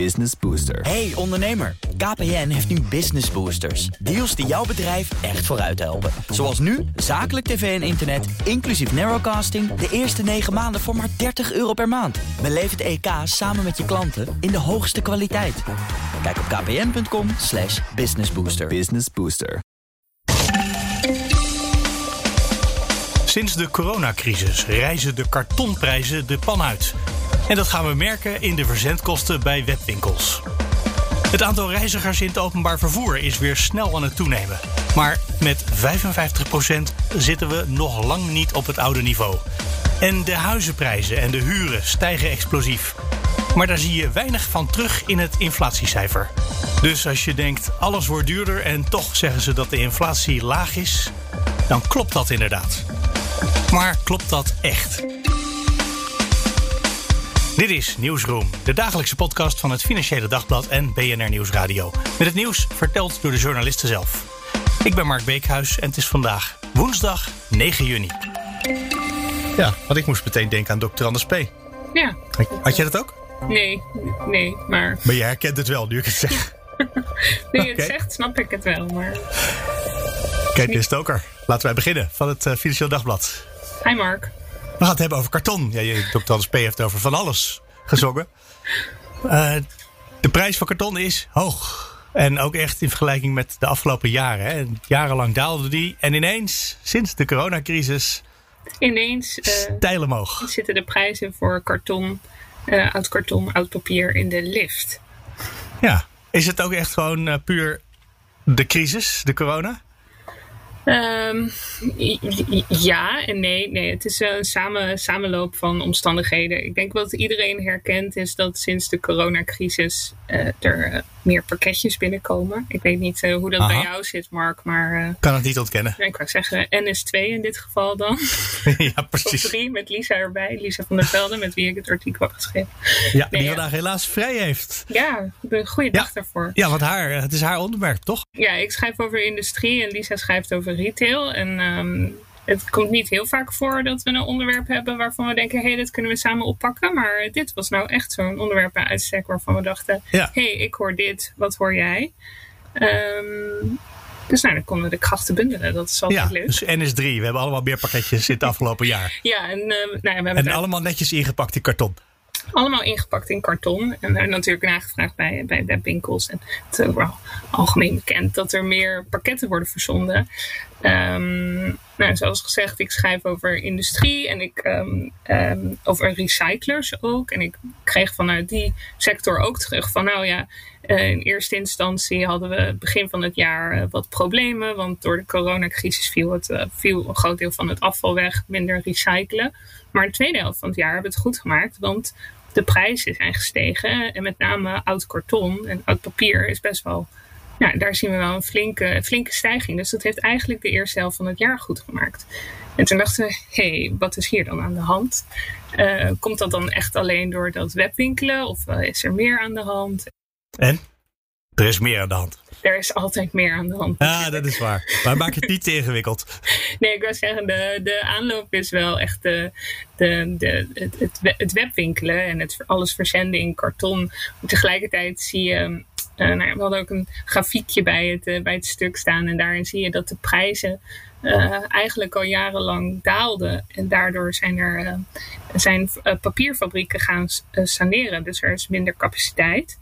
Business Booster. Hey ondernemer, KPN heeft nu Business Boosters. Deals die jouw bedrijf echt vooruit helpen. Zoals nu, zakelijk tv en internet, inclusief narrowcasting... de eerste 9 maanden voor maar 30 euro per maand. Beleef het EK samen met je klanten in de hoogste kwaliteit. Kijk op kpn.com slash businessbooster. Business Booster. Sinds de coronacrisis reizen de kartonprijzen de pan uit. En dat gaan we merken in de verzendkosten bij webwinkels. Het aantal reizigers in het openbaar vervoer is weer snel aan het toenemen. Maar met 55% zitten we nog lang niet op het oude niveau. En de huizenprijzen en de huren stijgen explosief. Maar daar zie je weinig van terug in het inflatiecijfer. Dus als je denkt alles wordt duurder en toch zeggen ze dat de inflatie laag is, dan klopt dat inderdaad. Maar klopt dat echt? Dit is Nieuwsroom, de dagelijkse podcast van het Financiële Dagblad en BNR Nieuwsradio. Met het nieuws verteld door de journalisten zelf. Ik ben Mark Beekhuis en het is vandaag woensdag 9 juni. Ja, want ik moest meteen denken aan Dr. Anders P. Ja. Had jij dat ook? Nee, nee, maar... Maar je herkent het wel, nu ik het zeg. nu je het zegt, snap ik het wel, maar... Kijk, de Stoker. Laten wij beginnen van het uh, Financieel Dagblad. Hi Mark. We gaan het hebben over karton. Ja, je, Dr. P. heeft over van alles gezongen. Uh, de prijs van karton is hoog. En ook echt in vergelijking met de afgelopen jaren. Hè. Jarenlang daalde die. En ineens, sinds de coronacrisis... Ineens uh, stijl omhoog. zitten de prijzen voor karton, uh, oud karton, oud papier in de lift. Ja. Is het ook echt gewoon puur de crisis, de corona? Um, ja en nee. nee. Het is een samen, samenloop van omstandigheden. Ik denk wat iedereen herkent is dat sinds de coronacrisis uh, er meer pakketjes binnenkomen. Ik weet niet uh, hoe dat Aha. bij jou zit, Mark, maar... Kan het niet ontkennen. Ik wou zeggen NS2 in dit geval dan. ja, precies. Of drie met Lisa erbij. Lisa van der Velde, met wie ik het artikel heb geschreven. Ja, nee, die vandaag ja. helaas vrij heeft. Ja, een goede dag daarvoor. Ja, want haar, het is haar onderwerp, toch? Ja, ik schrijf over industrie en Lisa schrijft over retail. En um, het komt niet heel vaak voor dat we een onderwerp hebben waarvan we denken: hé, hey, dit kunnen we samen oppakken. Maar dit was nou echt zo'n onderwerp bij uitstek waarvan we dachten: hé, hey, ik hoor dit, wat hoor jij? Um, dus nou, dan konden we de krachten bundelen. Dat is altijd ja, leuk. Dus NS3, we hebben allemaal meer pakketjes het afgelopen jaar. Ja, en, uh, nou ja, we hebben en allemaal netjes ingepakt in karton. Allemaal ingepakt in karton. En natuurlijk nagevraagd bij, bij webwinkels. En het ook wel algemeen bekend dat er meer pakketten worden verzonden. Um, nou, zoals gezegd, ik schrijf over industrie en ik um, um, over recyclers ook. En ik kreeg vanuit die sector ook terug van nou ja, uh, in eerste instantie hadden we begin van het jaar uh, wat problemen. Want door de coronacrisis viel, het, uh, een groot deel van het afval weg, minder recyclen. Maar de tweede helft van het jaar hebben we het goed gemaakt, want de prijzen zijn gestegen. En met name oud karton en oud papier is best wel ja, daar zien we wel een flinke, flinke stijging. Dus dat heeft eigenlijk de eerste helft van het jaar goed gemaakt. En toen dachten we, hé, hey, wat is hier dan aan de hand? Uh, komt dat dan echt alleen door dat webwinkelen? Of is er meer aan de hand? En? Er is meer aan de hand. Er is altijd meer aan de hand. Ja, dat is waar. Maar maak het niet te ingewikkeld. Nee, ik wil zeggen, de, de aanloop is wel echt de, de, de, het, het, het webwinkelen en het alles verzenden in karton. Maar tegelijkertijd zie je uh, nou, we hadden ook een grafiekje bij het, uh, bij het stuk staan. En daarin zie je dat de prijzen uh, eigenlijk al jarenlang daalden. En daardoor zijn er zijn, papierfabrieken gaan saneren. Dus er is minder capaciteit.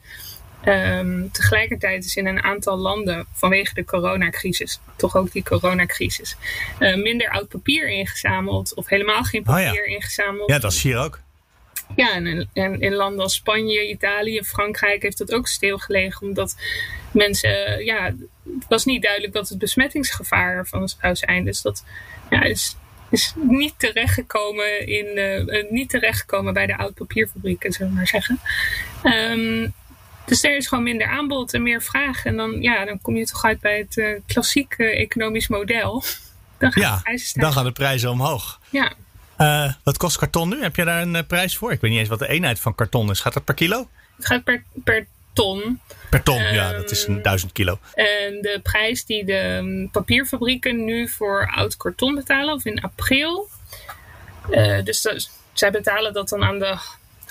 Um, tegelijkertijd is in een aantal landen vanwege de coronacrisis, toch ook die coronacrisis, minder oud papier ingezameld. Of helemaal geen papier oh ja. ingezameld. Ja, dat is hier ook. Ja, en, en in landen als Spanje, Italië, Frankrijk heeft dat ook stilgelegen. Omdat mensen, ja, het was niet duidelijk wat het besmettingsgevaar ervan zou zijn. Dus dat ja, is, is niet terechtgekomen, in, uh, niet terechtgekomen bij de oud papierfabrieken, zullen we maar zeggen. Um, dus er is gewoon minder aanbod en meer vraag. En dan, ja, dan kom je toch uit bij het uh, klassieke economisch model. Dan gaan, ja, de prijzen dan gaan de prijzen omhoog. Ja. Uh, wat kost karton nu? Heb je daar een uh, prijs voor? Ik weet niet eens wat de eenheid van karton is. Gaat dat per kilo? Het gaat per, per ton. Per ton, um, ja, dat is een duizend kilo. En de prijs die de um, papierfabrieken nu voor oud karton betalen, of in april. Uh, dus dat, zij betalen dat dan aan de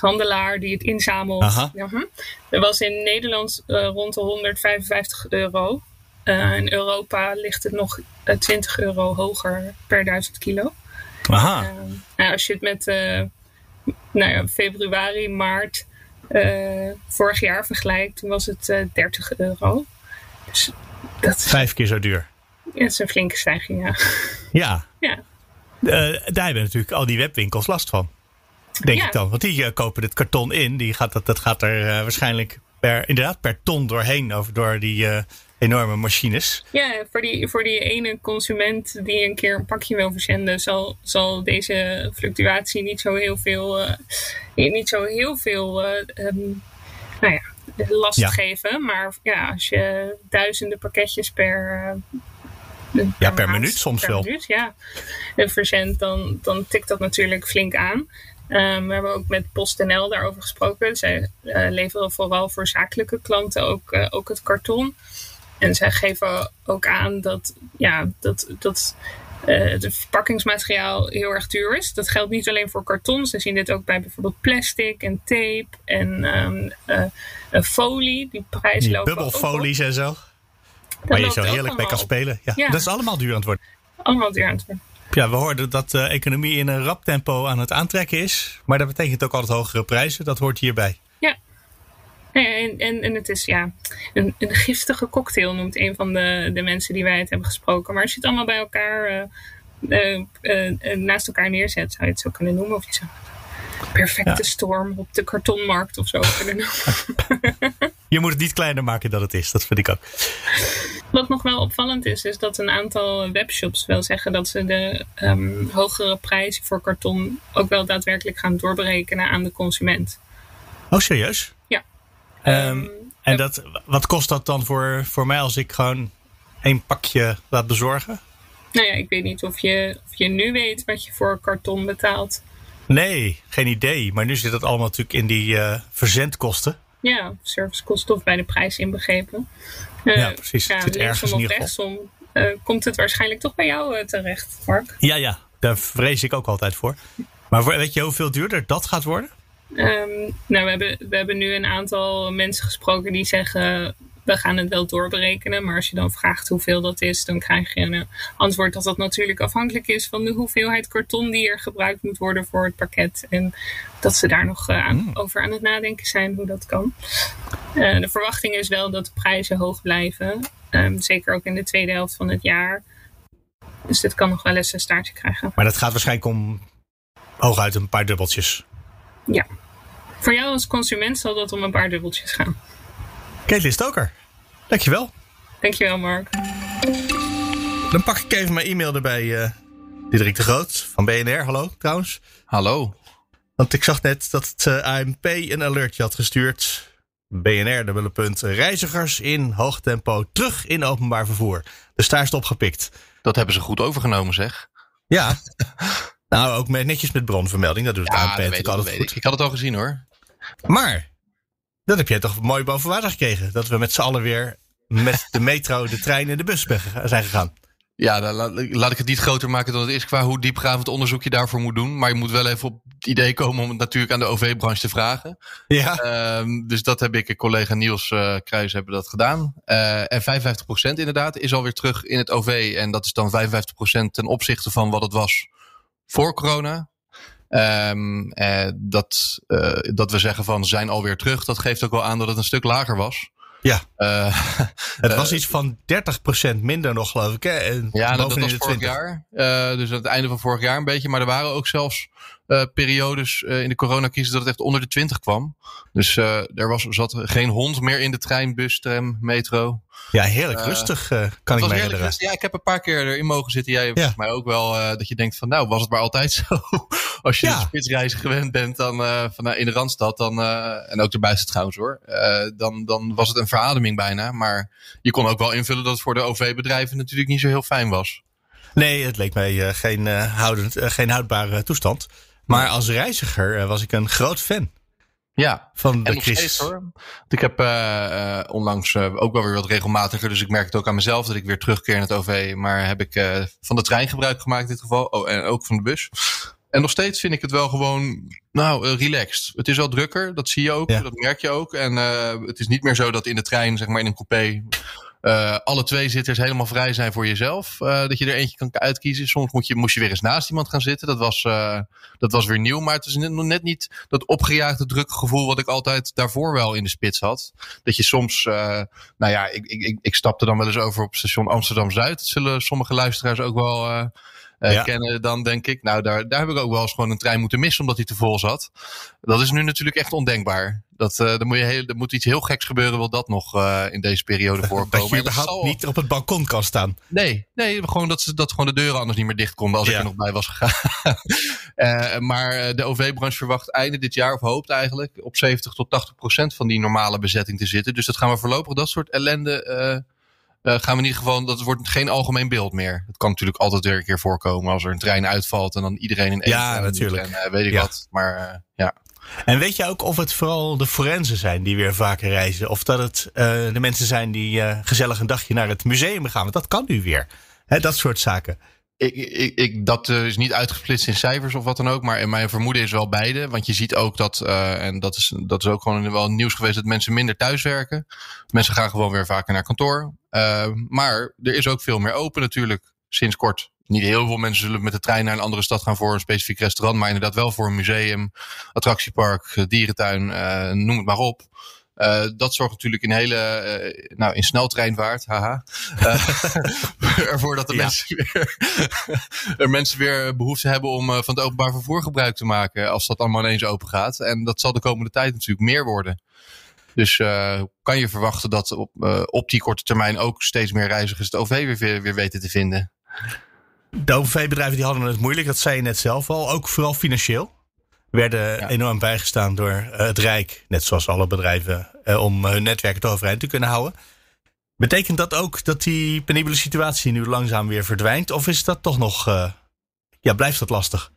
handelaar die het inzamelt. Aha. Ja, hm. Dat was in Nederland eh, rond de 155 euro. Eh, in Europa ligt het nog eh, 20 euro hoger per 1000 kilo. Aha. Eh, nou, als je het met eh, nou ja, februari, maart eh, vorig jaar vergelijkt, toen was het eh 30 euro. Dus dat is, Vijf keer zo duur. ja, dat is een flinke stijging, ja. Ja. ja. Daar hebben natuurlijk al die webwinkels last van. Denk Ja. ik dan. Want die kopen het karton in. Die gaat, dat, dat gaat er waarschijnlijk per, inderdaad per ton doorheen. Over, door die enorme machines. Ja, voor die, voor die ene consument die een keer een pakje wil verzenden, zal, zal deze fluctuatie niet zo heel veel, eh, niet zo heel veel eh, ehm, nou ja, last Ja. geven. Maar ja, als je duizenden pakketjes per, eh, Ja, per maand, minuut soms per wel. Minuut, ja, verzendt, dan, dan tikt dat natuurlijk flink aan. Ehm, we hebben ook met PostNL daarover gesproken. Zij leveren vooral voor zakelijke klanten ook, ook het karton. En zij geven ook aan dat, ja, dat, dat eh, het verpakkingsmateriaal heel erg duur is. Dat geldt niet alleen voor karton. Ze zien dit ook bij bijvoorbeeld plastic en tape en ehm, eh, eh, folie. Die prijzen Die lopen bubbelfolies en zo. Dat Waar je zo heerlijk mee kan op. spelen. Ja, Ja. Dat is allemaal duur aan het worden. Allemaal duur aan het worden. Ja, we hoorden dat de economie in een rap tempo aan het aantrekken is. Maar dat betekent ook altijd hogere prijzen. Dat hoort hierbij. En, en, en het is ja, een, een giftige cocktail, noemt een van de, de mensen die wij het hebben gesproken. Maar als je het allemaal bij elkaar eh, eh, eh, naast elkaar neerzet, zou je het zo kunnen noemen. Of je zou een perfecte Ja. storm op de kartonmarkt of zo kunnen noemen. Je moet het niet kleiner maken dan het is. Dat vind ik ook. Wat nog wel opvallend is, is dat een aantal webshops wel zeggen dat ze de ehm, hogere prijzen voor karton ook wel daadwerkelijk gaan doorberekenen aan de consument. Oh, serieus? Ehm, en dat, wat kost dat dan voor, voor mij als ik gewoon één pakje laat bezorgen? Nou ja, ik weet niet of je, of je nu weet wat je voor karton betaalt. Nee, geen idee. Maar nu zit het allemaal natuurlijk in die eh, verzendkosten. Ja, servicekosten of bij de prijs inbegrepen. Eh, Ja, precies. Het zit ergens of rechtsom eh, komt het waarschijnlijk toch bij jou terecht, Mark. Ja, ja. Daar vrees ik ook altijd voor. Maar weet je hoeveel duurder dat gaat worden? Ehm, nou, we hebben, we hebben nu een aantal mensen gesproken die zeggen... we gaan het wel doorberekenen. Maar als je dan vraagt hoeveel dat is... dan krijg je een antwoord dat dat natuurlijk afhankelijk is... van de hoeveelheid karton die er gebruikt moet worden voor het pakket. En dat ze daar nog eh, aan, Mm. over aan het nadenken zijn hoe dat kan. Eh, de verwachting is wel dat de prijzen hoog blijven. Ehm, zeker ook in de tweede helft van het jaar. Dus dit kan nog wel eens een staartje krijgen. Maar dat gaat waarschijnlijk om hooguit een paar dubbeltjes. Ja. Voor jou als consument zal dat om een paar dubbeltjes gaan. Caitlin Stoker, dankjewel. Dankjewel, Mark. Dan pak ik even mijn e-mail erbij. eh Diederik de Groot van BNR. Hallo trouwens. Hallo. Want ik zag net dat het eh, ANP een alertje had gestuurd. BNR, dubbele punt. Reizigers in hoog tempo terug in openbaar vervoer. Dus daar is het opgepikt. Dat hebben ze goed overgenomen, zeg. Ja. nou, ook met, netjes met bronvermelding. Dat doet het dat weet, natuurlijk altijd goed. ik. Ik had het al gezien hoor. Maar, dat heb jij toch mooi boven water gekregen. Dat we met z'n allen weer met de metro, de trein en de bus zijn gegaan. Ja, dan laat, ik het niet groter maken dan het is qua hoe diepgravend onderzoek je daarvoor moet doen. Maar je moet wel even op het idee komen om het natuurlijk aan de OV-branche te vragen. Ja. Ehm, dus dat heb ik, en collega Niels eh Kruijs hebben dat gedaan. Eh, en 55% inderdaad is alweer terug in het OV. En dat is dan 55% ten opzichte van wat het was voor corona. Ehm, eh, dat, eh, dat we zeggen van zijn alweer terug, dat geeft ook wel aan dat het een stuk lager was. Ja. Eh, Het was iets van 30% minder nog, geloof ik. Hè? En Ja, dat, was vorig 20. jaar. Eh, dus aan het einde van vorig jaar een beetje. Maar er waren ook zelfs eh, periodes eh, in de coronacrisis dat het echt onder de 20 kwam. Dus eh, er was, zat geen hond meer in de trein, bus, tram, metro. Ja, heerlijk Eh, rustig, eh, kan ik me herinneren. rustig. Ja, ik heb een paar keer erin mogen zitten. Jij volgens mij ook wel. eh, dat je denkt van nou, was het maar altijd zo. Als je Ja. de spitsreizen gewend bent dan, eh, van, in de Randstad. Dan, eh, en ook erbuiten trouwens hoor. eh, dan, dan was het een verademing bijna. Maar je kon ook wel invullen dat het voor de OV-bedrijven natuurlijk niet zo heel fijn was. Nee, het leek mij eh, geen, eh, houdend, eh, geen houdbare toestand. Maar als reiziger eh, was ik een groot fan Ja, van de. Want Ik heb eh, eh, onlangs ook wel weer wat regelmatiger. Dus ik merk het ook aan mezelf dat ik weer terugkeer in het OV. Maar heb ik van de trein gebruik gemaakt in dit geval. Oh, en ook van de bus. En nog steeds vind ik het wel gewoon, nou, relaxed. Het is wel drukker, dat zie je ook, ja. dat merk je ook. En het is niet meer zo dat in de trein, zeg maar in een coupé, uh, alle twee zitters helemaal vrij zijn voor jezelf. Uh, dat je er eentje kan uitkiezen. Soms moet je, moest je weer eens naast iemand gaan zitten. Dat was, uh, dat was weer nieuw. Maar het is net niet dat opgejaagde drukke gevoel wat ik altijd daarvoor wel in de spits had. Dat je soms, nou ja, ik, ik, ik stapte dan wel eens over op station Amsterdam-Zuid. Dat zullen sommige luisteraars ook wel ja. kennen, dan denk ik, nou, daar, daar heb ik ook wel eens gewoon een trein moeten missen omdat hij te vol zat. Dat is nu natuurlijk echt ondenkbaar. Dat, uh, er, moet je heel, er moet iets heel geks gebeuren, wil dat nog uh, in deze periode voorkomen. Dat je überhaupt zal... niet op het balkon kan staan. Nee, nee gewoon dat, ze, dat gewoon de deuren anders niet meer dicht konden als ja. ik er nog bij was gegaan. uh, maar de OV-branche verwacht einde dit jaar, of hoopt eigenlijk, op 70 tot 80 procent van die normale bezetting te zitten. Dus dat gaan we voorlopig, dat soort ellende uh, gaan we in ieder geval, dat wordt geen algemeen beeld meer. Het kan natuurlijk altijd weer een keer voorkomen als er een trein uitvalt en dan iedereen in één Ja, natuurlijk. En, uh, weet ik ja. wat. Maar uh, ja. En weet je ook of het vooral de forensen zijn die weer vaker reizen? Of dat het de mensen zijn die gezellig een dagje naar het museum gaan? Want dat kan nu weer. Hè, dat soort zaken. Ik, ik, dat uh, is niet uitgesplitst in cijfers of wat dan ook. Maar mijn vermoeden is wel beide. Want je ziet ook dat, uh, en dat is, dat is ook gewoon wel nieuws geweest, dat mensen minder thuiswerken. Mensen gaan gewoon weer vaker naar kantoor. Uh, maar er is ook veel meer open natuurlijk, sinds kort. Niet heel veel mensen zullen met de trein naar een andere stad gaan voor een specifiek restaurant. Maar inderdaad wel voor een museum, attractiepark, dierentuin, noem het maar op. Uh, dat zorgt natuurlijk in hele, uh, nou in sneltreinvaart, haha, uh, ervoor dat de ja. mensen, weer, er mensen weer behoefte hebben om van het openbaar vervoer gebruik te maken als dat allemaal ineens open gaat. En dat zal de komende tijd natuurlijk meer worden. Dus kan je verwachten dat op, op die korte termijn ook steeds meer reizigers het OV weer, weer weten te vinden? De OV-bedrijven die hadden het moeilijk, dat zei je net zelf al, ook vooral financieel werden ja. enorm bijgestaan door uh, het Rijk, net zoals alle bedrijven, uh, om hun netwerken overeind te kunnen houden. Betekent dat ook dat die penibele situatie nu langzaam weer verdwijnt? Of is dat toch nog, uh, ja, blijft dat lastig?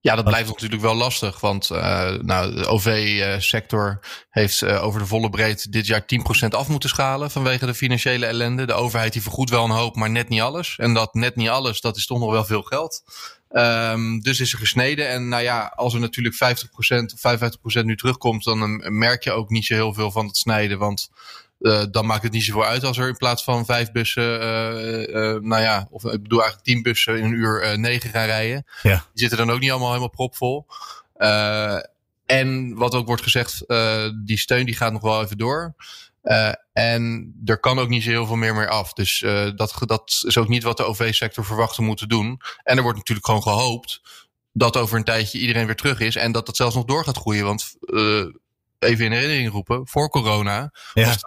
Ja, dat blijft natuurlijk wel lastig. Want nou, de OV-sector heeft over de volle breedte dit jaar 10% af moeten schalen vanwege de financiële ellende. De overheid die vergoedt wel een hoop, maar net niet alles. En dat net niet alles, dat is toch nog wel veel geld. Um, dus is er gesneden. En nou ja, als er natuurlijk 50% of 55% nu terugkomt, dan um, merk je ook niet zo heel veel van het snijden. Want uh, dan maakt het niet zoveel uit als er in plaats van vijf bussen, uh, uh, nou ja, of ik bedoel eigenlijk tien bussen in een uur negen gaan rijden. Ja. Die zitten dan ook niet allemaal helemaal propvol. en wat ook wordt gezegd, die steun die gaat nog wel even door. Uh, en er kan ook niet zo heel veel meer meer af. Dus uh, dat, dat is ook niet wat de OV-sector verwacht te moeten doen. En er wordt natuurlijk gewoon gehoopt dat over een tijdje iedereen weer terug is. En dat dat zelfs nog door gaat groeien. Want uh, even in herinnering roepen, voor corona. Ja. Was,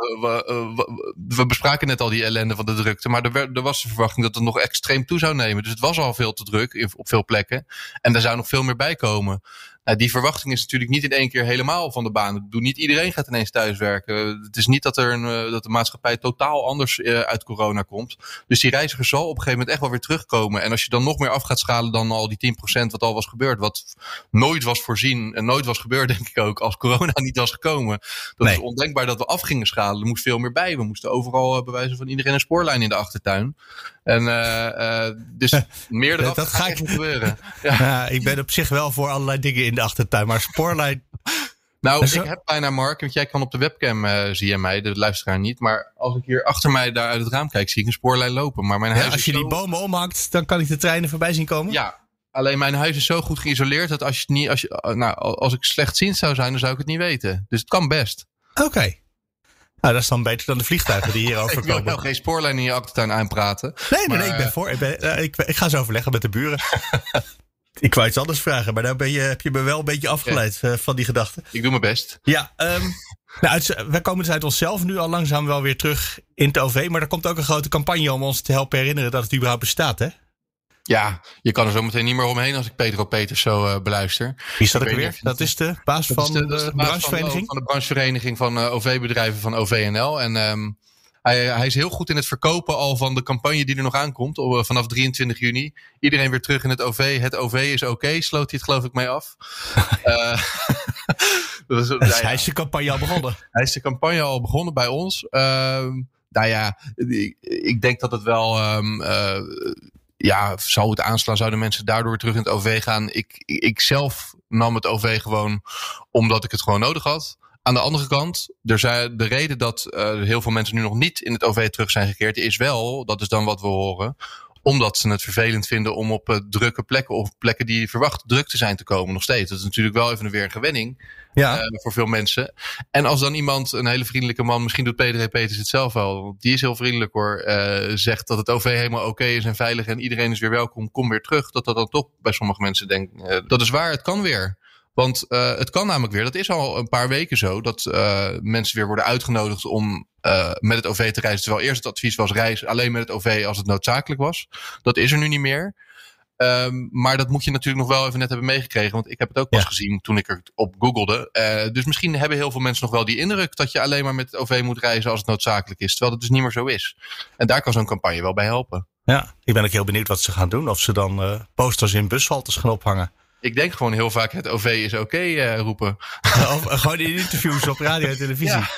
we, bespraken net al die ellende van de drukte. Maar er, er, was de verwachting dat het nog extreem toe zou nemen. Dus het was al veel te druk op veel plekken. En er zou nog veel meer bij komen. Nou, die verwachting is natuurlijk niet in één keer helemaal van de baan. Doe niet iedereen gaat ineens thuiswerken. Het is niet dat, er een, dat de maatschappij totaal anders uh, uit corona komt. Dus die reiziger zal op een gegeven moment echt wel weer terugkomen. En als je dan nog meer af gaat schalen dan al die 10% wat al was gebeurd. Wat nooit was voorzien en nooit was gebeurd, denk ik ook, als corona niet was gekomen. Dat nee. is ondenkbaar dat we af gingen schalen. Er moest veel meer bij. We moesten overal bewijzen van iedereen een spoorlijn in de achtertuin. En uh, uh, dus meer eraf dat gaat niet gebeuren. Ja. ja. ik ben op zich wel voor allerlei dingen in de achtertuin, maar spoorlijn... Nou, ik heb bijna Mark, want jij kan op de webcam uh, zie je mij, de luisteraar niet. Maar als ik hier achter mij daar uit het raam kijk, zie ik een spoorlijn lopen. Maar mijn huis ja, als je zo... die bomen omhangt, dan kan ik de treinen voorbij zien komen? Ja, alleen mijn huis is zo goed geïsoleerd dat als, je niet, als, je, nou, als ik slechtziend zou zijn, dan zou ik het niet weten. Dus het kan best. Oké. Okay. Nou, dat is dan beter dan de vliegtuigen die hier overkomen. ik wil nou geen spoorlijn in je achtertuin aanpraten. Nee, maar, nee, ik ben voor. Ik, ben, uh, ik, ik, ga zo overleggen met de buren. ik wou iets anders vragen, maar daar ben je, heb je me wel een beetje afgeleid ja. uh, van die gedachte. Ik doe mijn best. Ja, um, nou, uit, wij komen dus uit onszelf nu al langzaam wel weer terug in het OV. Maar er komt ook een grote campagne om ons te helpen herinneren dat het überhaupt bestaat, hè? Ja, je kan er zo meteen niet meer omheen als ik Pedro Peters zo uh, beluister. Wie is dat ook weer? Dat is de baas van de, de, de branchevereniging? Van de branchevereniging van uh, OV-bedrijven van OVNL. En um, hij, hij, is heel goed in het verkopen al van de campagne die er nog aankomt. Uh, vanaf 23 juni. Iedereen weer terug in het OV. Het OV is oké, okay, sloot hij het geloof ik mee af. dus, nou, ja. Hij is de campagne al begonnen. hij is de campagne al begonnen bij ons. nou ja, ik, ik, denk dat het wel... Um, ja, zou het aanslaan, zouden mensen daardoor terug in het OV gaan? Ik, ik zelf nam het OV gewoon omdat ik het gewoon nodig had. Aan de andere kant, er zijn, de reden dat uh, heel veel mensen nu nog niet in het OV terug zijn gekeerd, is wel, dat is dan wat we horen, omdat ze het vervelend vinden om op uh, drukke plekken of plekken die verwacht druk te zijn te komen nog steeds. Dat is natuurlijk wel even weer een gewenning ja. uh, voor veel mensen. En als dan iemand, een hele vriendelijke man, misschien doet Pedro Peters het zelf wel, die is heel vriendelijk hoor, uh, zegt dat het OV helemaal oké okay is en veilig en iedereen is weer welkom, kom weer terug. Dat dat dan toch bij sommige mensen denkt, dat is waar, het kan weer. Want uh, het kan namelijk weer, dat is al een paar weken zo, dat uh, mensen weer worden uitgenodigd om uh, met het OV te reizen. Terwijl eerst het advies was reis alleen met het OV als het noodzakelijk was. Dat is er nu niet meer. Um, maar dat moet je natuurlijk nog wel even net hebben meegekregen. Want ik heb het ook pas ja. gezien toen ik er op googelde. dus misschien hebben heel veel mensen nog wel die indruk dat je alleen maar met het OV moet reizen als het noodzakelijk is. Terwijl dat dus niet meer zo is. En daar kan zo'n campagne wel bij helpen. Ja, ik ben ook heel benieuwd wat ze gaan doen. Of ze dan posters in bushaltes gaan ophangen. Ik denk gewoon heel vaak het OV is oké okay, uh, roepen. Of gewoon in interviews op radio en televisie. Ja,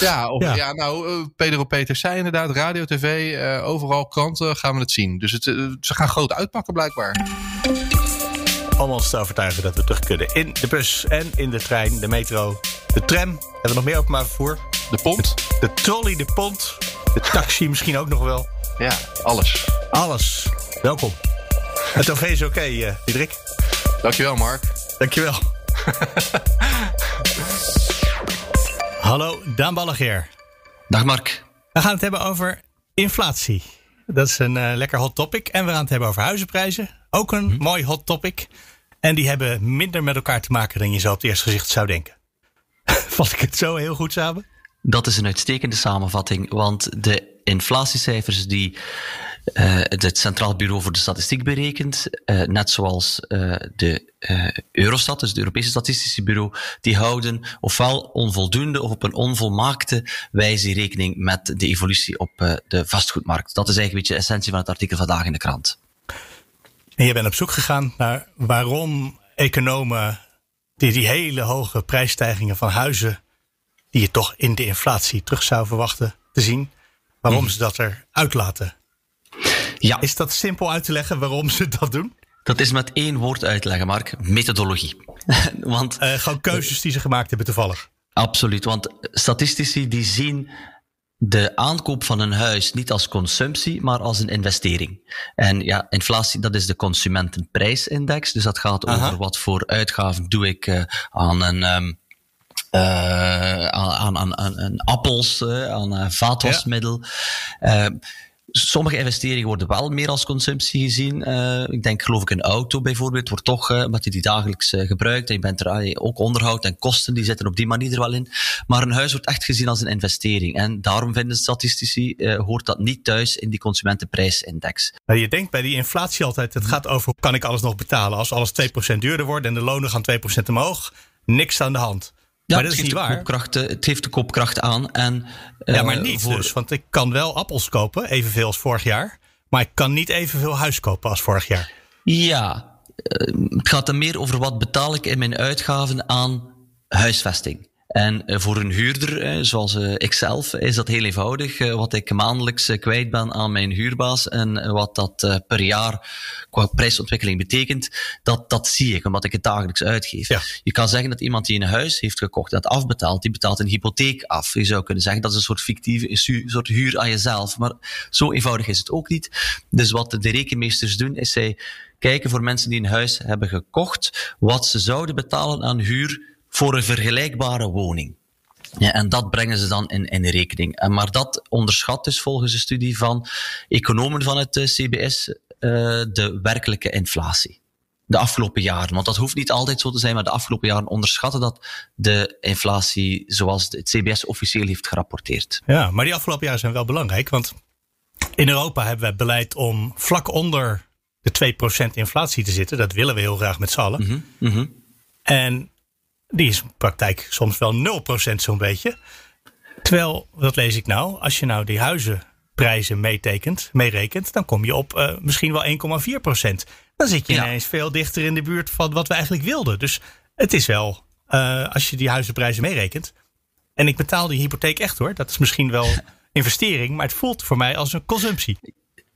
ja, of, ja. ja nou, Pedro Peters zei inderdaad, radio, tv, uh, overal kranten gaan we het zien. Dus het, ze gaan groot uitpakken blijkbaar. Om ons te overtuigen dat we terug kunnen in de bus en in de trein, de metro, de tram. Hebben we nog meer openbaar vervoer? De pont. De, de trolley, de pont, de taxi misschien ook nog wel. Ja, alles. Alles. Welkom. Het OV is oké, okay, Diederik. Dankjewel, Mark. Dankjewel. Hallo, Daan Ballageer. Dag, Mark. We gaan het hebben over inflatie. Dat is een uh, lekker hot topic. En we gaan het hebben over huizenprijzen. Ook een hm. mooi hot topic. En die hebben minder met elkaar te maken dan je zo op het eerste gezicht zou denken. Vat ik het zo heel goed samen? Dat is een uitstekende samenvatting. Want de inflatiecijfers die uh, het Centraal Bureau voor de Statistiek berekent, uh, net zoals uh, de Eurostat, dus het Europese Statistische Bureau, die houden ofwel onvoldoende of op een onvolmaakte wijze rekening met de evolutie op de vastgoedmarkt. Dat is eigenlijk een beetje de essentie van het artikel vandaag in de krant. En je bent op zoek gegaan naar waarom economen die die hele hoge prijsstijgingen van huizen, die je toch in de inflatie terug zou verwachten te zien, waarom mm. ze dat eruit laten ja. Is dat simpel uit te leggen waarom ze dat doen? Dat is met één woord uit te leggen, Mark. Methodologie. want, uh, gewoon keuzes die ze gemaakt hebben toevallig. Absoluut, want statistici die zien de aankoop van een huis niet als consumptie, maar als een investering. En ja, inflatie, dat is de consumentenprijsindex. Dus dat gaat Aha. over wat voor uitgaven doe ik uh, aan een... Um, uh, aan, aan, aan, aan, appels, aan vaatwasmiddel. Ja. Sommige investeringen worden wel meer als consumptie gezien. Uh, ik denk, geloof ik, een auto bijvoorbeeld wordt toch, uh, je die dagelijks uh, gebruikt en je bent er ook onderhoud en kosten, die zitten op die manier er wel in. Maar een huis wordt echt gezien als een investering. En daarom vinden statistici, hoort dat niet thuis in die consumentenprijsindex. Nou, je denkt bij die inflatie altijd, het gaat over, kan ik alles nog betalen? Als alles 2% duurder wordt en de lonen gaan 2% omhoog, niks aan de hand. Ja, maar dat is niet waar. het heeft de kopkracht aan. En, ja, maar niet voor... dus. Want ik kan wel appels kopen, evenveel als vorig jaar. Maar ik kan niet evenveel huis kopen als vorig jaar. Ja, uh, het gaat er meer over wat betaal ik in mijn uitgaven aan huisvesting. En eh, voor een huurder, eh, zoals eh, ikzelf, is dat heel eenvoudig. Wat ik maandelijks kwijt ben aan mijn huurbaas en wat dat per jaar qua prijsontwikkeling betekent, dat, dat zie ik, omdat ik het dagelijks uitgeef. Ja. Je kan zeggen dat iemand die een huis heeft gekocht, dat afbetaalt, die betaalt een hypotheek af. Je zou kunnen zeggen dat is een soort fictieve, een soort huur aan jezelf. Maar zo eenvoudig is het ook niet. Dus wat de rekenmeesters doen, is zij kijken voor mensen die een huis hebben gekocht, wat ze zouden betalen aan huur voor een vergelijkbare woning. Ja, en dat brengen ze dan in, in rekening. En maar dat onderschat dus volgens een studie van economen van het eh, CBS uh, de werkelijke inflatie. De afgelopen jaren. Want dat hoeft niet altijd zo te zijn, maar de afgelopen jaren onderschatten dat de inflatie zoals het CBS officieel heeft gerapporteerd. Ja, maar die afgelopen jaren zijn wel belangrijk. Want in Europa hebben we beleid om vlak onder de 2% inflatie te zitten. Dat willen we heel graag met z'n allen. Mm -hmm. En die is in praktijk soms wel 0% zo'n beetje. Terwijl, wat lees ik nou? Als je nou die huizenprijzen meetekent, meerekent, dan kom je op uh, misschien wel 1,4%. Dan zit je ja. ineens veel dichter in de buurt van wat we eigenlijk wilden. Dus het is wel, uh, als je die huizenprijzen meerekent. En ik betaal die hypotheek echt hoor. Dat is misschien wel investering, maar het voelt voor mij als een consumptie.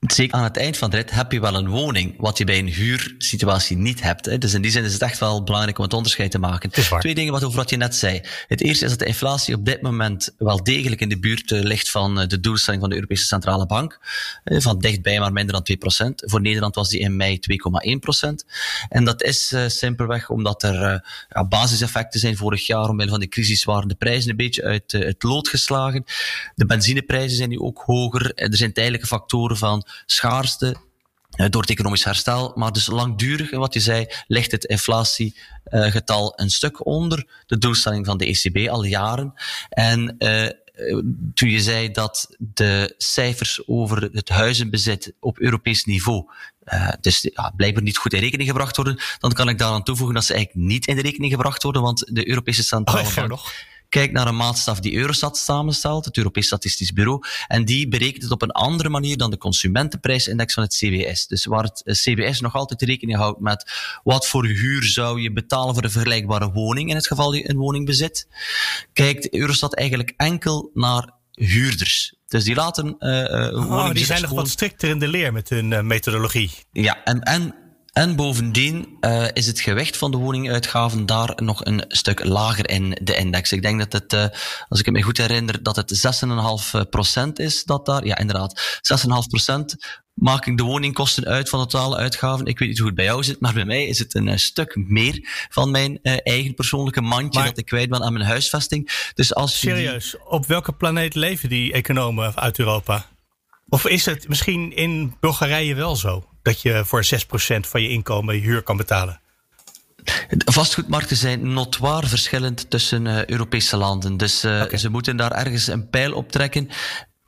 Zeker aan het eind van de rit heb je wel een woning, wat je bij een huursituatie niet hebt. Hè. Dus in die zin is het echt wel belangrijk om het onderscheid te maken. Twee dingen wat over wat je net zei. Het eerste is dat de inflatie op dit moment wel degelijk in de buurt eh, ligt van eh, de doelstelling van de Europese Centrale Bank. Eh, van dichtbij maar minder dan 2%. Voor Nederland was die in mei 2,1%. En dat is simpelweg omdat er ja, basiseffecten zijn. Vorig jaar, omwille van de crisis, waren de prijzen een beetje uit het lood geslagen. De benzineprijzen zijn nu ook hoger. Er zijn tijdelijke factoren van schaarste eh, door het economisch herstel. Maar dus langdurig, wat je zei, ligt het inflatiegetal een stuk onder de doelstelling van de ECB al jaren. En uh, toen je zei dat de cijfers over het huizenbezit op Europees niveau uh, dus ja, blijkbaar niet goed in rekening gebracht worden, dan kan ik daaraan toevoegen dat ze eigenlijk niet in de rekening gebracht worden, want de Europese Centrale oh, Bank Kijk naar een maatstaf die Eurostat samenstelt, het Europees Statistisch Bureau, en die berekent het op een andere manier dan de consumentenprijsindex van het CBS. Dus waar het eh, CBS nog altijd rekening houdt met wat voor huur zou je betalen voor een vergelijkbare woning in het geval je een woning bezit, kijkt Eurostat eigenlijk enkel naar huurders. Dus die laten. Uh, oh, die zijn nog wat strikter in de leer met hun uh, methodologie. Ja, en, en en bovendien uh, is het gewicht van de woninguitgaven daar nog een stuk lager in de index. Ik denk dat het, uh, als ik het me goed herinner, dat het 6,5% is dat daar. Ja, inderdaad. 6,5% maak ik de woningkosten uit van de totale uitgaven. Ik weet niet hoe het bij jou zit, maar bij mij is het een stuk meer van mijn eigen persoonlijke mandje dat ik kwijt ben aan mijn huisvesting. Dus als serieus, op welke planeet leven die economen uit Europa? Of is het misschien in Bulgarije wel zo? Dat je voor 6% van je inkomen je huur kan betalen? Vastgoedmarkten zijn notoir verschillend tussen uh, Europese landen. Dus uh, ze moeten daar ergens een pijl op trekken.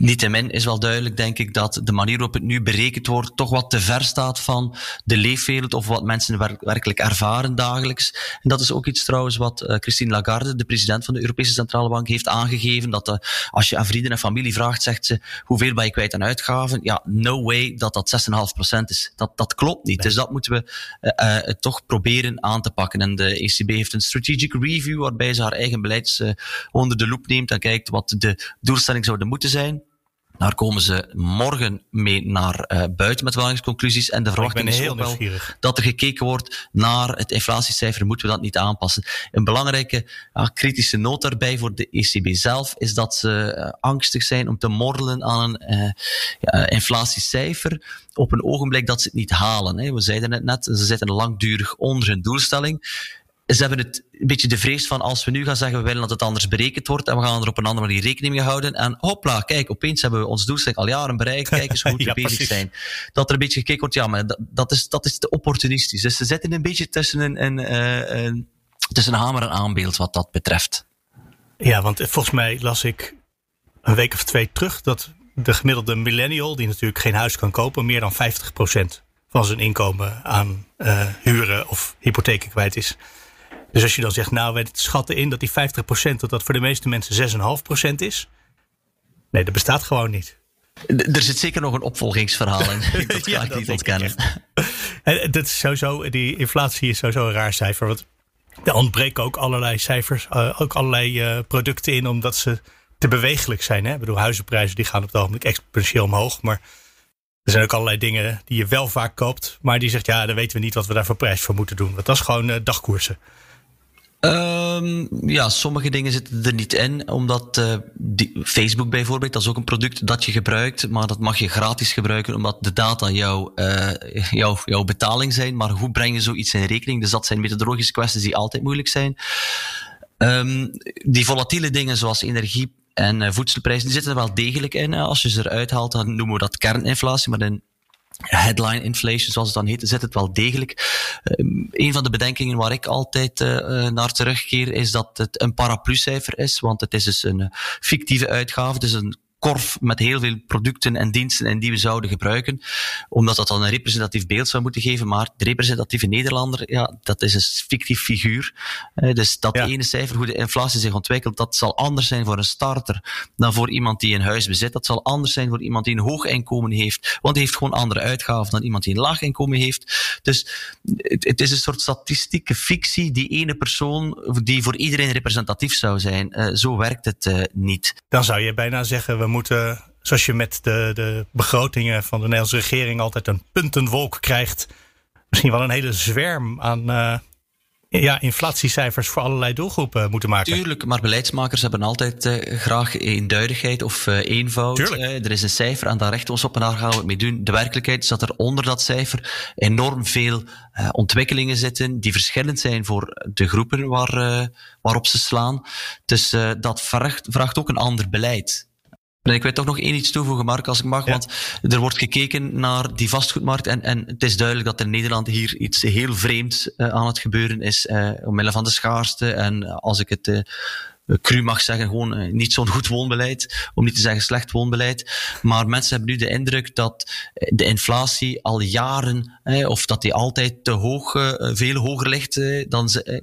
Niettemin is wel duidelijk, denk ik, dat de manier waarop het nu berekend wordt toch wat te ver staat van de leefwereld of wat mensen werkelijk ervaren dagelijks. En dat is ook iets trouwens wat uh, Christine Lagarde, de president van de Europese Centrale Bank, heeft aangegeven. Dat uh, als je aan vrienden en familie vraagt, zegt ze, hoeveel ben je kwijt aan uitgaven? Ja, no way dat dat 6,5% is. Dat, dat klopt niet. Dus dat moeten we uh, toch proberen aan te pakken. En de ECB heeft een strategic review waarbij ze haar eigen beleids onder de loep neemt en kijkt wat de doelstelling zouden moeten zijn. Daar komen ze morgen mee naar uh, buiten met conclusies. En de verwachting is ook wel dat er gekeken wordt naar het inflatiecijfer. Moeten we dat niet aanpassen? Een belangrijke uh, kritische noot daarbij voor de ECB zelf is dat ze uh, angstig zijn om te morrelen aan een inflatiecijfer op een ogenblik dat ze het niet halen. Hè. We zeiden het net, ze zitten langdurig onder hun doelstelling ze hebben het een beetje de vrees van als we nu gaan zeggen we willen dat het anders berekend wordt en we gaan er op een andere manier rekening mee houden en hopla, kijk, opeens hebben we ons doelstelling al jaren bereikt, kijk eens hoe goed we bezig zijn. Dat er een beetje gekeken wordt, ja, maar dat, dat, is, dat is te opportunistisch. Dus ze zitten een beetje tussen een, een, een, tussen een hamer en aanbeeld wat dat betreft. Ja, want volgens mij las ik een week of twee terug dat de gemiddelde millennial, die natuurlijk geen huis kan kopen, meer dan 50% van zijn inkomen aan uh, huren of hypotheken kwijt is. Dus als je dan zegt, nou, wij schatten in dat die 50% dat dat voor de meeste mensen 6,5% is. Nee, dat bestaat gewoon niet. Er zit zeker nog een opvolgingsverhaal in. Dat ga ik niet ontkennen. En dat is sowieso, die inflatie is sowieso een raar cijfer. Want er ontbreken ook allerlei cijfers, uh, ook allerlei uh, producten in, omdat ze te bewegelijk zijn. Hè? Ik bedoel, huizenprijzen die gaan op het ogenblik exponentieel omhoog. Maar er zijn ook allerlei dingen die je wel vaak koopt. Maar die zegt, ja, dan weten we niet wat we daar voor prijs voor moeten doen. Want dat is gewoon dagkoersen. Um, ja, sommige dingen zitten er niet in, omdat uh, die, Facebook bijvoorbeeld, dat is ook een product dat je gebruikt, maar dat mag je gratis gebruiken, omdat de data jouw, uh, jouw, jouw betaling zijn. Maar hoe breng je zoiets in rekening? Dus dat zijn methodologische kwesties die altijd moeilijk zijn. Um, die volatiele dingen zoals energie en uh, voedselprijzen, die zitten er wel degelijk in. Als je ze eruit haalt, dan noemen we dat kerninflatie, maar in headline inflation, zoals het dan heet, zit het wel degelijk. Uh, een van de bedenkingen waar ik altijd uh, naar terugkeer is dat het een paraplu-cijfer is, want het is dus een fictieve uitgave, is een korf met heel veel producten en diensten en die we zouden gebruiken. Omdat dat dan een representatief beeld zou moeten geven. Maar de representatieve Nederlander, ja, dat is een fictief figuur. Dus dat ene cijfer, hoe de inflatie zich ontwikkelt, dat zal anders zijn voor een starter dan voor iemand die een huis bezit. Dat zal anders zijn voor iemand die een hoog inkomen heeft. Want die heeft gewoon andere uitgaven dan iemand die een laag inkomen heeft. Dus het, het is een soort statistieke fictie, die ene persoon die voor iedereen representatief zou zijn. Uh, zo werkt het uh, niet. Dan zou je bijna zeggen, we moeten zoals je met de, de begrotingen van de Nederlandse regering altijd een puntenwolk krijgt, misschien wel een hele zwerm aan uh, ja, inflatiecijfers voor allerlei doelgroepen moeten maken. Tuurlijk, maar beleidsmakers hebben altijd uh, graag eenduidigheid of uh, eenvoud. er is een cijfer en daar richten we ons op en daar gaan we het mee doen. De werkelijkheid is dat er onder dat cijfer enorm veel ontwikkelingen zitten die verschillend zijn voor de groepen waar, waarop ze slaan. Dus dat vraagt, vraagt ook een ander beleid. En ik wil toch nog één iets toevoegen, Mark, als ik mag. Want er wordt gekeken naar die vastgoedmarkt. En, en het is duidelijk dat in Nederland hier iets heel vreemds uh, aan het gebeuren is. Uh, omwille van de schaarste. En als ik het uh, cru mag zeggen, gewoon eh, niet zo'n goed woonbeleid, om niet te zeggen slecht woonbeleid. Maar mensen hebben nu de indruk dat eh, de inflatie al jaren, of dat die altijd te hoog, eh, veel hoger ligt dan ze,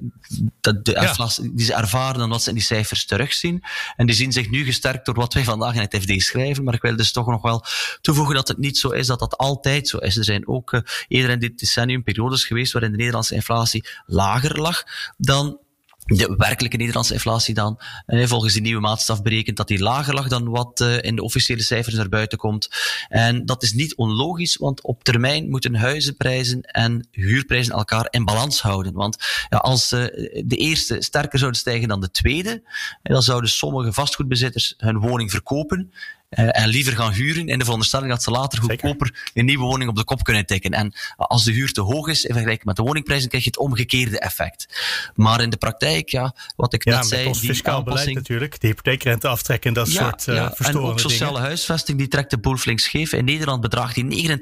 dat de inflatie die ze ervaren dan wat ze in die cijfers terugzien. En die zien zich nu gesterkt door wat wij vandaag in het FD schrijven. Maar ik wil dus toch nog wel toevoegen dat het niet zo is dat dat altijd zo is. Er zijn ook eerder in dit decennium periodes geweest waarin de Nederlandse inflatie lager lag dan de werkelijke Nederlandse inflatie dan, volgens die nieuwe maatstaf berekent dat die lager lag dan wat eh, in de officiële cijfers naar buiten komt. En dat is niet onlogisch, want op termijn moeten huizenprijzen en huurprijzen elkaar in balans houden. Want ja, als eh, de eerste sterker zouden stijgen dan de tweede, dan zouden sommige vastgoedbezitters hun woning verkopen uh, en liever gaan huren in de veronderstelling dat ze later goedkoper een nieuwe woning op de kop kunnen tikken. En als de huur te hoog is in vergelijking met de woningprijzen, krijg je het omgekeerde effect. Maar in de praktijk, ja, wat ik ja, net zei. Ons fiscaal beleid natuurlijk, de hypotheekrente aftrekken en dat ja, soort uh, ja, En ook sociale dingen. huisvesting, die trekt de boel flink scheef. In Nederland bedraagt die 29%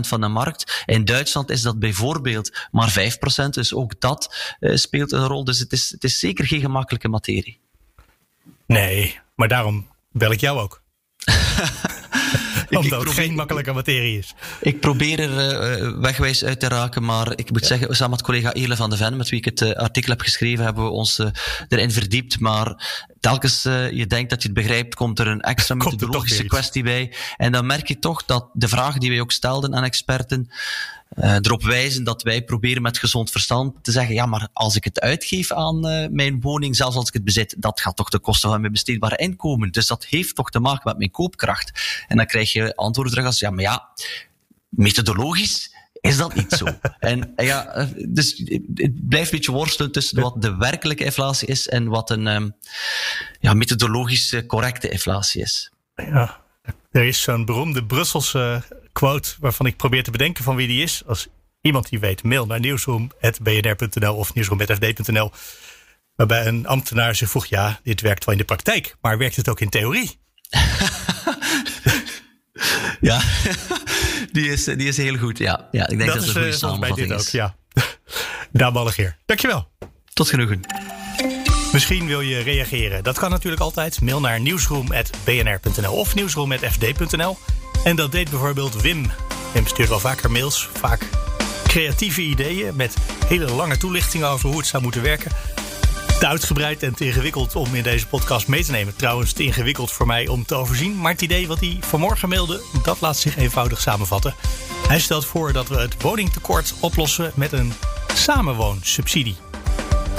van de markt. In Duitsland is dat bijvoorbeeld maar 5%. Dus ook dat uh, speelt een rol. Dus het is, het is zeker geen gemakkelijke materie. Nee, maar daarom bel ik jou ook. Omdat het geen makkelijke materie is. Ik probeer er uh, wegwijs uit te raken, maar ik moet ja. zeggen, samen met collega Ele van de Ven, met wie ik het uh, artikel heb geschreven, hebben we ons uh, erin verdiept. Maar telkens je denkt dat je het begrijpt, komt er een extra methodologische kwestie bij. En dan merk je toch dat de vragen die wij ook stelden aan experten, uh, erop wijzen dat wij proberen met gezond verstand te zeggen, ja, maar als ik het uitgeef aan uh, mijn woning, zelfs als ik het bezit, dat gaat toch de kosten van mijn besteedbare inkomen. Dus dat heeft toch te maken met mijn koopkracht. En dan krijg je antwoorden terug als, ja, maar ja, methodologisch is dat niet zo. en ja, dus het blijft een beetje worstelen tussen wat de werkelijke inflatie is en wat een um, ja, methodologisch correcte inflatie is. Ja, er is zo'n beroemde Brusselse quote waarvan ik probeer te bedenken van wie die is. Als iemand die weet, mail naar nieuwsroom.bnr.nl of nieuwsroom.fd.nl. Waarbij een ambtenaar zich vroeg, ja, dit werkt wel in de praktijk, maar werkt het ook in theorie? ja, die is, die is heel goed. Ja, ja ik denk dat, dat het een goede samenvatting dit is. Ook, ja. Daan Ballegeer, dankjewel. Tot genoegen. Misschien wil je reageren. Dat kan natuurlijk altijd. Mail naar nieuwsroom.bnr.nl of nieuwsroom.fd.nl. En dat deed bijvoorbeeld Wim. Wim stuurt wel vaker mails, vaak creatieve ideeën met hele lange toelichtingen over hoe het zou moeten werken. Te uitgebreid en te ingewikkeld om in deze podcast mee te nemen. Trouwens, te ingewikkeld voor mij om te overzien. Maar het idee wat hij vanmorgen mailde, dat laat zich eenvoudig samenvatten. Hij stelt voor dat we het woningtekort oplossen met een samenwoonsubsidie.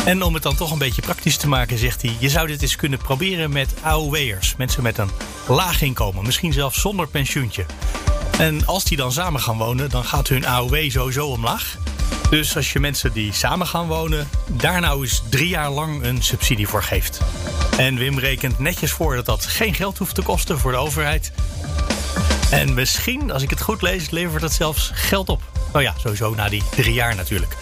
En om het dan toch een beetje praktisch te maken, zegt hij: Je zou dit eens kunnen proberen met AOW'ers. Mensen met een laag inkomen, misschien zelfs zonder pensioentje. En als die dan samen gaan wonen, dan gaat hun AOW sowieso omlaag. Dus als je mensen die samen gaan wonen, daar nou eens drie jaar lang een subsidie voor geeft. En Wim rekent netjes voor dat dat geen geld hoeft te kosten voor de overheid. En misschien, als ik het goed lees, levert dat zelfs geld op. Nou ja, sowieso na die drie jaar natuurlijk.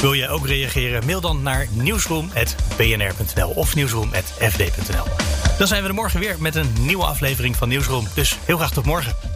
Wil je ook reageren? Mail dan naar nieuwsroom.bnr.nl of nieuwsroom.fd.nl. Dan zijn we er morgen weer met een nieuwe aflevering van Nieuwsroom. Dus heel graag tot morgen.